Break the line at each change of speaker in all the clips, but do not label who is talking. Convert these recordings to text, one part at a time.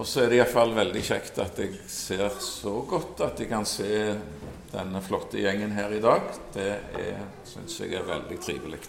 Og så er det iallfall veldig kjekt at jeg ser så godt at jeg kan se denne flotte gjengen her i dag. Det syns jeg er veldig trivelig.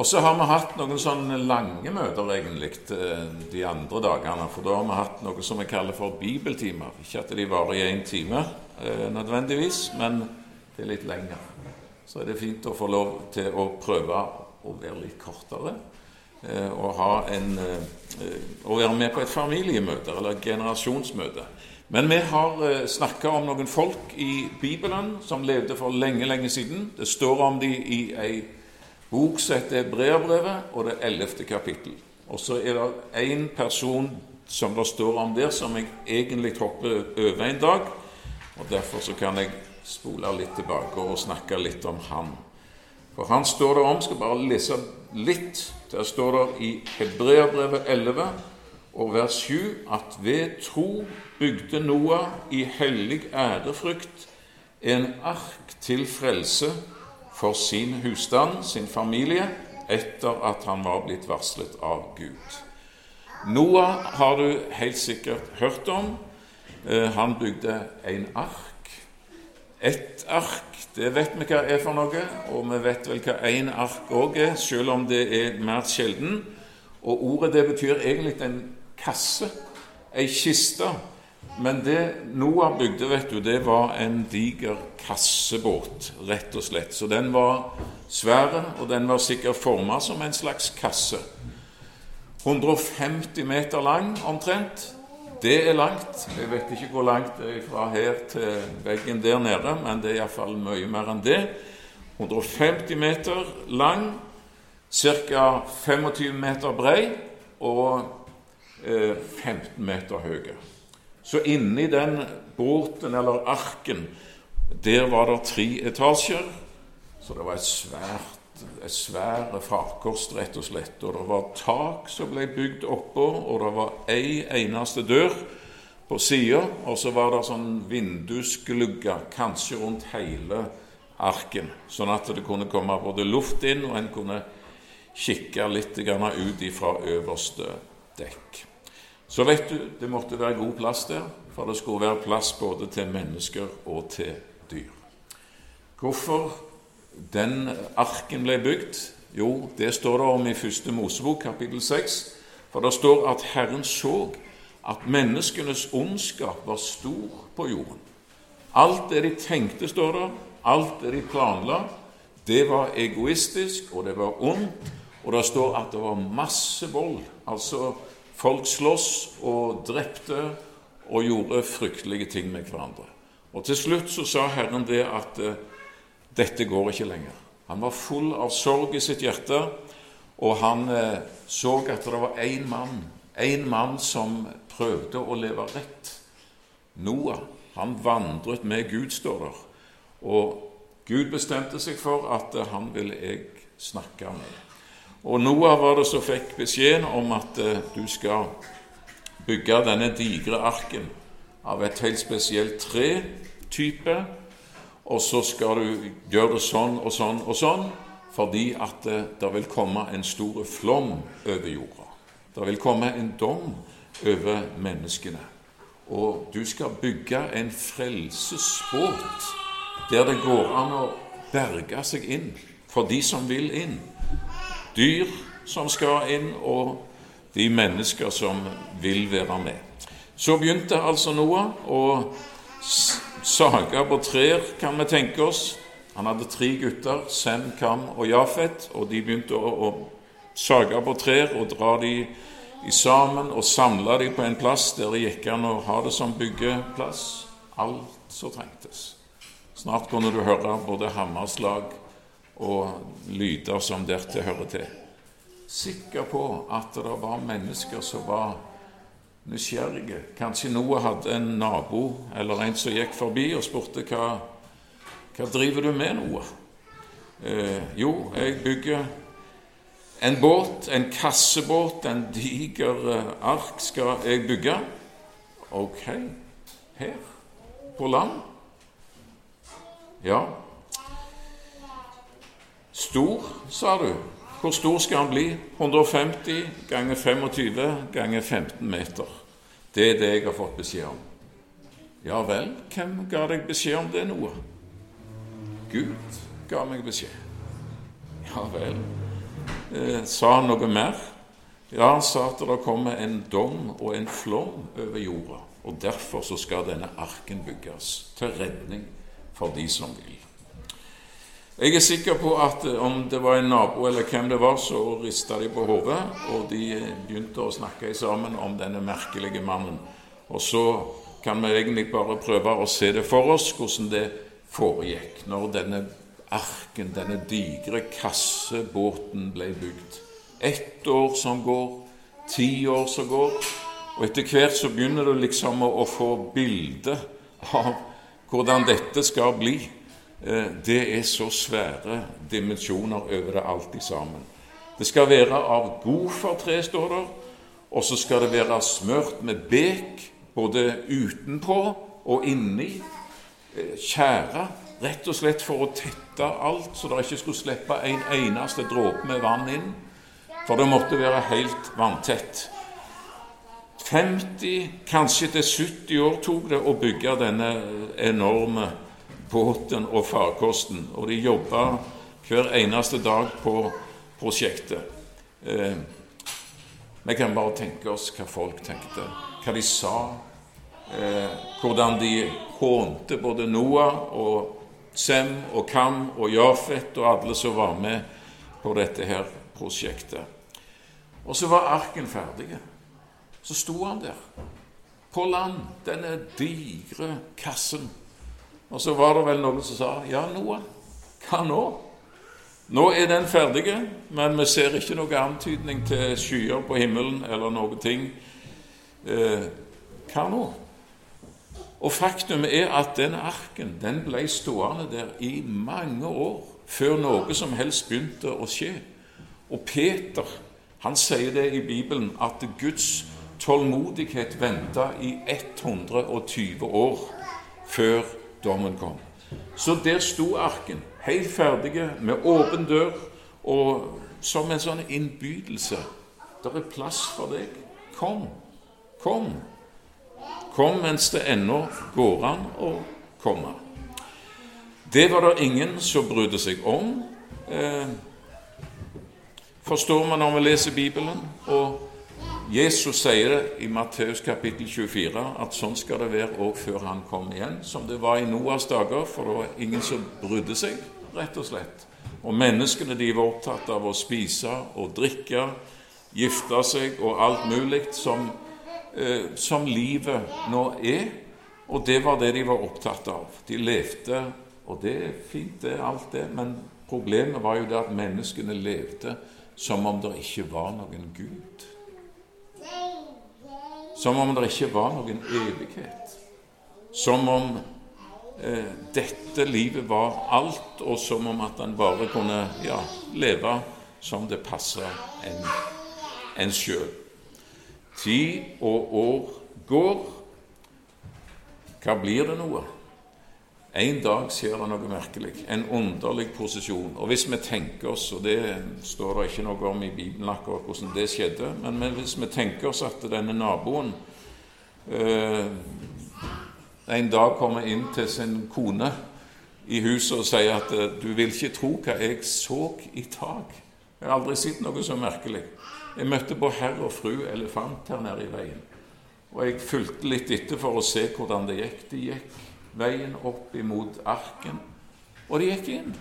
Og så har vi hatt noen sånne lange møter egentlig eh, de andre dagene. For da har vi hatt noe som vi kaller for bibeltimer. Ikke at de varer i én time eh, nødvendigvis, men det er litt lenger. Så er det fint å få lov til å prøve å være litt kortere. Eh, ha en, å være med på et familiemøte eller et generasjonsmøte. Men vi har eh, snakka om noen folk i Bibelen som levde for lenge, lenge siden. Det står om dem i ei bok som heter Hebreabrevet, og det ellevte kapittel. Og så er det én person som det står om der, som jeg egentlig hopper over en dag. Og derfor så kan jeg spole litt tilbake og snakke litt om han. For han står det om, skal bare lese litt. Der står det i Hebreabrevet 11 og vers 7 at ved tro bygde Noah i hellig ærefrykt en ark til frelse for sin husstand, sin familie, etter at han var blitt varslet av Gud. Noah har du helt sikkert hørt om. Eh, han bygde en ark. Et ark det vet vi hva er for noe, og vi vet vel hva én ark òg er, selv om det er mer sjelden. Og ordet det betyr egentlig en kasse, ei kiste. Men det Noah bygde, vet du, det var en diger kassebåt, rett og slett. Så den var svær, og den var sikkert forma som en slags kasse. 150 meter lang omtrent. Det er langt. Jeg vet ikke hvor langt det er fra her til veggen der nede, men det er iallfall mye mer enn det. 150 meter lang, ca. 25 meter brei og eh, 15 meter høy. Så inni den båten, eller arken, der var det tre etasjer. Så det var et svært svære farkost, rett og slett. Og det var tak som ble bygd oppå, og det var ei eneste dør på sida. Og så var det sånn vindusglugger, kanskje rundt hele arken, sånn at det kunne komme både luft inn, og en kunne kikke litt ut ifra øverste dekk. Så vet du, det måtte være god plass der, for det skulle være plass både til mennesker og til dyr. Hvorfor den arken ble bygd? Jo, det står det om i første Mosebok, kapittel 6. For det står at Herren så at menneskenes ondskap var stor på jorden. Alt det de tenkte, står det, alt det de planla, det var egoistisk, og det var ondt. Og det står at det var masse vold. Altså folk sloss og drepte og gjorde fryktelige ting med hverandre. Og til slutt så sa Herren det at eh, dette går ikke lenger. Han var full av sorg i sitt hjerte, og han eh, så at det var én mann, én mann som prøvde å leve rett. Noah. Han vandret med Gud, står der. Og Gud bestemte seg for at eh, han ville jeg snakke med. Og Noah var det som fikk beskjeden om at eh, du skal bygge denne digre arken av et helt spesielt tre-type og så skal du gjøre det sånn og sånn og sånn, fordi at det, det vil komme en stor flom over jorda. Det vil komme en dom over menneskene. Og du skal bygge en frelsesbåt der det går an å berge seg inn for de som vil inn. Dyr som skal inn, og de mennesker som vil være med. Så begynte altså Noah å saga på trær, kan vi tenke oss. Han hadde tre gutter, Sem, Kam og Jafet, og de begynte å, å sage på trær og dra de i sammen og samle de på en plass der det gikk an å ha det som byggeplass. Alt som trengtes. Snart kunne du høre både hammerslag og lyder som dertil hører til. Sikker på at det var mennesker som var nysgjerrige. Kanskje Noah hadde en nabo eller en som gikk forbi og spurte hva, hva driver du med, Noah? Eh, jo, jeg bygger en båt, en kassebåt, en diger eh, ark skal jeg bygge. Ok, her på land? Ja. Stor, sa du. Hvor stor skal han bli? 150 ganger 25 ganger 15 meter. Det er det jeg har fått beskjed om. Ja vel, hvem ga deg beskjed om det, noe? Gud ga meg beskjed. Ja vel. Eh, sa han noe mer? Ja, han sa at det kommer en dom og en flom over jorda. Og derfor så skal denne arken bygges til redning for de som vil. Jeg er sikker på at eh, om det var en nabo eller hvem det var, så rista de på hodet, og de begynte å snakke sammen om denne merkelige mannen. Og så kan vi egentlig bare prøve å se det for oss, hvordan det foregikk når denne arken, denne digre kassebåten, ble bygd. Ett år som går, ti år som går, og etter hvert så begynner du liksom å få bilde av hvordan dette skal bli. Eh, det er så svære dimensjoner over det alt sammen. Det skal være av tre står det, og så skal det være smørt med bek både utenpå og inni. Tjære, eh, rett og slett for å tette alt, så det ikke skulle slippe en eneste dråpe med vann inn. For det måtte være helt vanntett. 50, kanskje til 70 år tok det å bygge denne enorme båten og farkosten, og de jobba hver eneste dag på prosjektet. Eh, vi kan bare tenke oss hva folk tenkte, hva de sa, eh, hvordan de hånte både Noah og Sem og Kam og Jafet og alle som var med på dette her prosjektet. Og så var arken ferdig. Så sto han der, på land, denne digre kassen og så var det vel noen som sa ja, Noah, hva nå? Nå er den ferdige, men vi ser ikke noe antydning til skyer på himmelen eller noe ting. Eh, hva nå? Og faktum er at den arken den ble stående der i mange år før noe som helst begynte å skje. Og Peter han sier det i Bibelen at Guds tålmodighet venta i 120 år før dommen kom. Så der sto arken, helt ferdige, med åpen dør, og som en sånn innbydelse. Det er plass for deg. Kom. Kom. Kom mens det ennå går an å komme. Det var det ingen som brydde seg om, eh, forstår man når vi leser Bibelen. og Jesus sier det i Matteus kapittel 24 at sånn skal det være òg før han kommer igjen, som det var i Noas dager, for det var ingen som brydde seg, rett og slett. Og menneskene de var opptatt av å spise og drikke, gifte seg og alt mulig som, eh, som livet nå er. Og det var det de var opptatt av. De levde, og det er fint, det alt det, men problemet var jo det at menneskene levde som om det ikke var noen Gud. Som om det ikke var noen evighet. Som om eh, dette livet var alt, og som om at en bare kunne ja, leve som det passer en, en sjøl. Tid og år går. Hva blir det noe? En dag skjer det noe merkelig, en underlig posisjon. Og hvis vi tenker oss, og det står det ikke noe om i Bibelen akkurat hvordan det skjedde, men hvis vi tenker oss at denne naboen eh, en dag kommer inn til sin kone i huset og sier at eh, 'du vil ikke tro hva jeg så i tak'. Jeg har aldri sett noe så merkelig. Jeg møtte på herr og fru elefant her nede i veien. Og jeg fulgte litt etter for å se hvordan det gikk. Det gikk veien opp imot arken, og de gikk inn.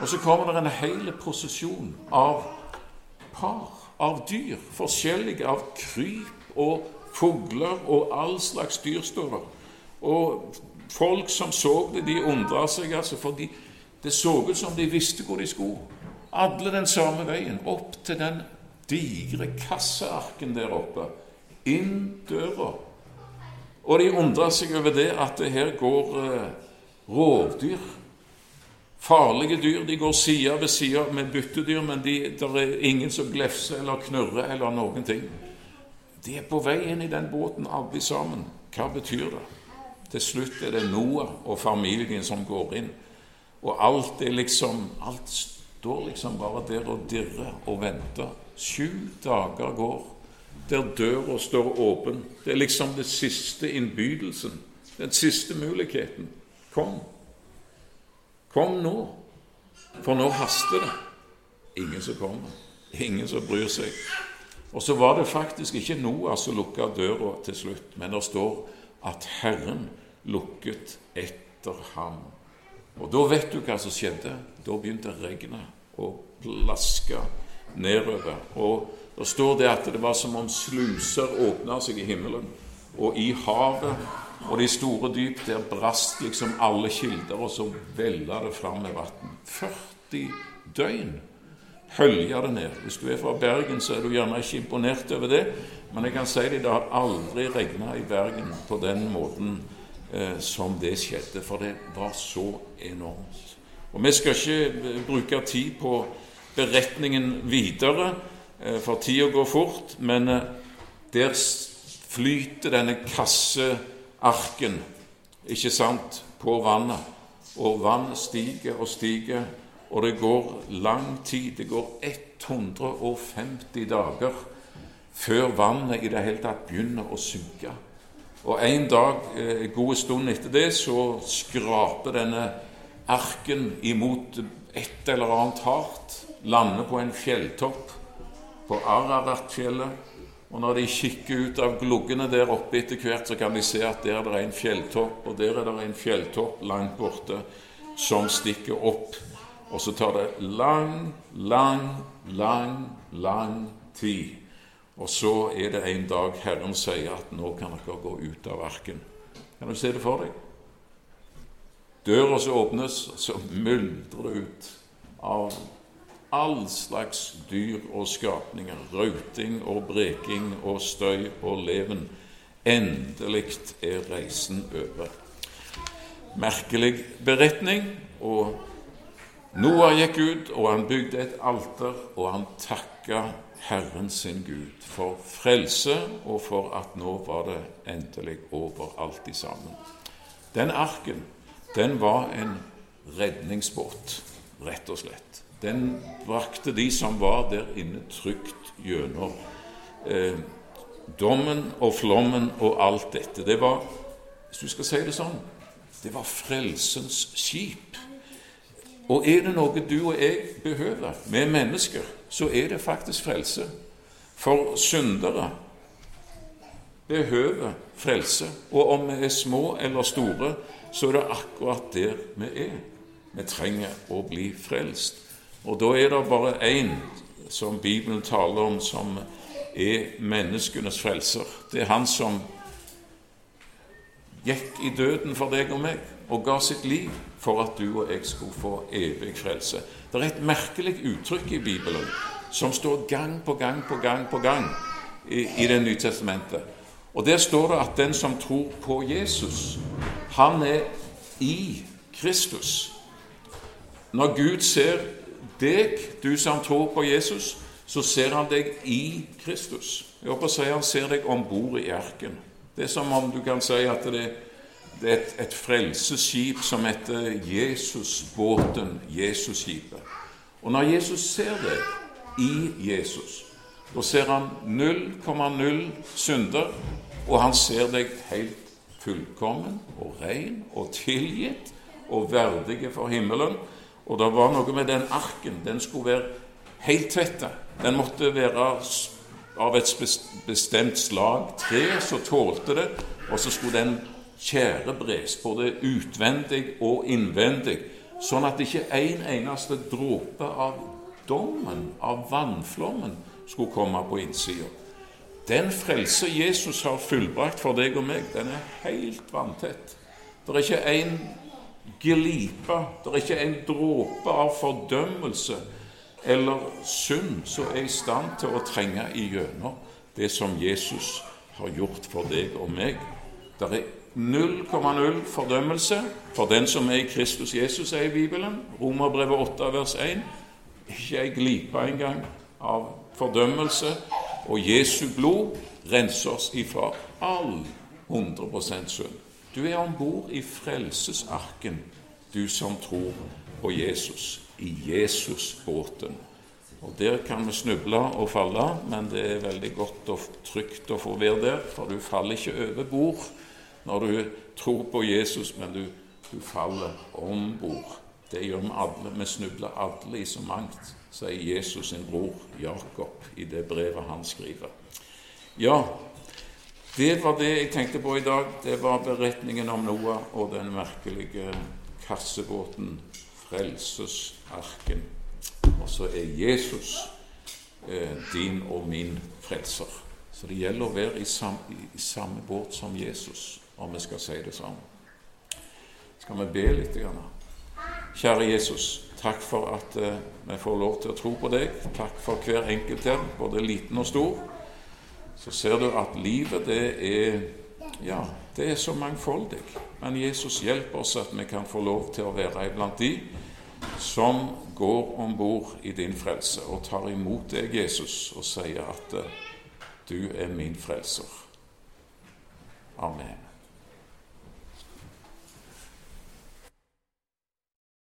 Og så kommer det en hel prosesjon av par, av dyr, forskjellige, av kryp og fugler og all slags dyr, står der. Og folk som så det, de undra seg, altså, for de, det så ut som de visste hvor de skulle. Alle den samme veien, opp til den digre kassearken der oppe. Inn døra. Og de undrer seg over det at det her går eh, rovdyr. Farlige dyr. De går side ved side med byttedyr, men det er ingen som glefser eller knurrer eller noen ting. De er på vei inn i den båten, alle sammen. Hva betyr det? Til slutt er det Noah og familien som går inn. Og alt er liksom Alt står liksom bare der og dirrer og venter. Sju dager går. Der døra står åpen. Det er liksom den siste innbydelsen, den siste muligheten. Kom. Kom nå, for nå haster det. Ingen som kommer. Ingen som bryr seg. Og så var det faktisk ikke Noah som lukka døra til slutt, men det står at Herren lukket etter ham. Og da vet du hva som skjedde. Da begynte regnet å plaske nedover. Og da står det at det var som om sluser åpna seg i himmelen. Og i havet og de store dyp, der brast liksom alle kilder, og så vella det fram med vann. 40 døgn hølja det ned. Hvis du er fra Bergen, så er du gjerne ikke imponert over det, men jeg kan si deg det har aldri regna i Bergen på den måten eh, som det skjedde, for det var så enormt. Og Vi skal ikke eh, bruke tid på beretningen videre, for tida går fort, men eh, der flyter denne kassearken, ikke sant, på vannet. Og vannet stiger og stiger, og det går lang tid. Det går 150 dager før vannet i det hele tatt begynner å synke. Og en dag, en eh, god stund etter det, så skraper denne arken imot et eller annet hardt, lander på en fjelltopp på Araratfjellet og når de kikker ut av gluggene der oppe etter hvert, så kan de se at der er en fjelltopp, og der er det en fjelltopp langt borte som stikker opp. Og så tar det lang, lang, lang, lang tid. Og så er det en dag Herren sier at nå kan dere gå ut av arken. Kan du se det for deg? Døra som åpnes, så myldrer det ut av all slags dyr og skapninger, rauting og breking og støy og leven. Endelig er reisen over. Merkelig beretning. og Noah gikk ut, og han bygde et alter, og han takka Herren sin Gud for frelse og for at nå var det endelig over alt i sammen. Den arken, den var en redningsbåt, rett og slett den brakte de som var der inne, trygt gjennom eh, dommen og flommen og alt dette. Det var, hvis du skal si det sånn, det var frelsens skip. Og er det noe du og jeg behøver med mennesker, så er det faktisk frelse. For syndere behøver frelse. Og om vi er små eller store, så er det akkurat der vi er. Vi trenger å bli frelst. Og da er det bare én som Bibelen taler om, som er menneskenes frelser. Det er han som gikk i døden for deg og meg og ga sitt liv for at du og jeg skulle få evig frelse. Det er et merkelig uttrykk i Bibelen som står gang på gang på gang på gang i, i Det nye testamentet. Og Der står det at den som tror på Jesus, han er i Kristus. Når Gud ser deg, du som tror på Jesus, så ser han deg i Kristus. Jeg håper å si Han ser deg om bord i arken. Det er som om du kan si at det, det er et, et frelsesskip som heter Jesusbåten, Jesusskipet. Og når Jesus ser deg i Jesus, da ser han 0,0 synder, og han ser deg helt fullkommen og ren og tilgitt og verdige for himmelen. Og det var noe med den arken. Den skulle være helt tvetta. Den måtte være av et bestemt slag tre som tålte det, og så skulle den tjærebres, både utvendig og innvendig, sånn at ikke en eneste dråpe av dommen, av vannflommen, skulle komme på innsida. Den frelse Jesus har fullbrakt for deg og meg, den er helt vanntett. Det er ikke en glipe. Det er ikke en dråpe av fordømmelse eller synd som er i stand til å trenge igjennom det som Jesus har gjort for deg og meg. Det er 0,0 fordømmelse for den som er i Kristus Jesus, sier Bibelen. Romerbrevet 8, vers 1. Ikke ei glipe engang av fordømmelse. Og Jesu blod renser oss ifra all 100 synd. Du er om bord i frelsesarken, du som tror på Jesus, i Jesusbåten. Og Der kan vi snuble og falle, men det er veldig godt og trygt å få være der, for du faller ikke over bord når du tror på Jesus, men du, du faller om bord. Det gjør vi alle. Vi snubler alle i så mangt, sier Jesus sin bror Jakob i det brevet han skriver. Ja, det var det jeg tenkte på i dag. Det var beretningen om Noah og den merkelige kassebåten Frelsesarken. Og så er Jesus eh, din og min frelser. Så det gjelder å være i, sam, i, samme båt som Jesus, om vi skal si det sånn. Skal vi be litt? Grann? Kjære Jesus, takk for at eh, vi får lov til å tro på deg. Takk for hver enkelt her, både liten og stor. Så ser du at livet, det er ja, det er så mangfoldig. Men Jesus hjelper oss at vi kan få lov til å være iblant de som går om bord i din frelse og tar imot deg, Jesus, og sier at eh, du er min frelser. Amen.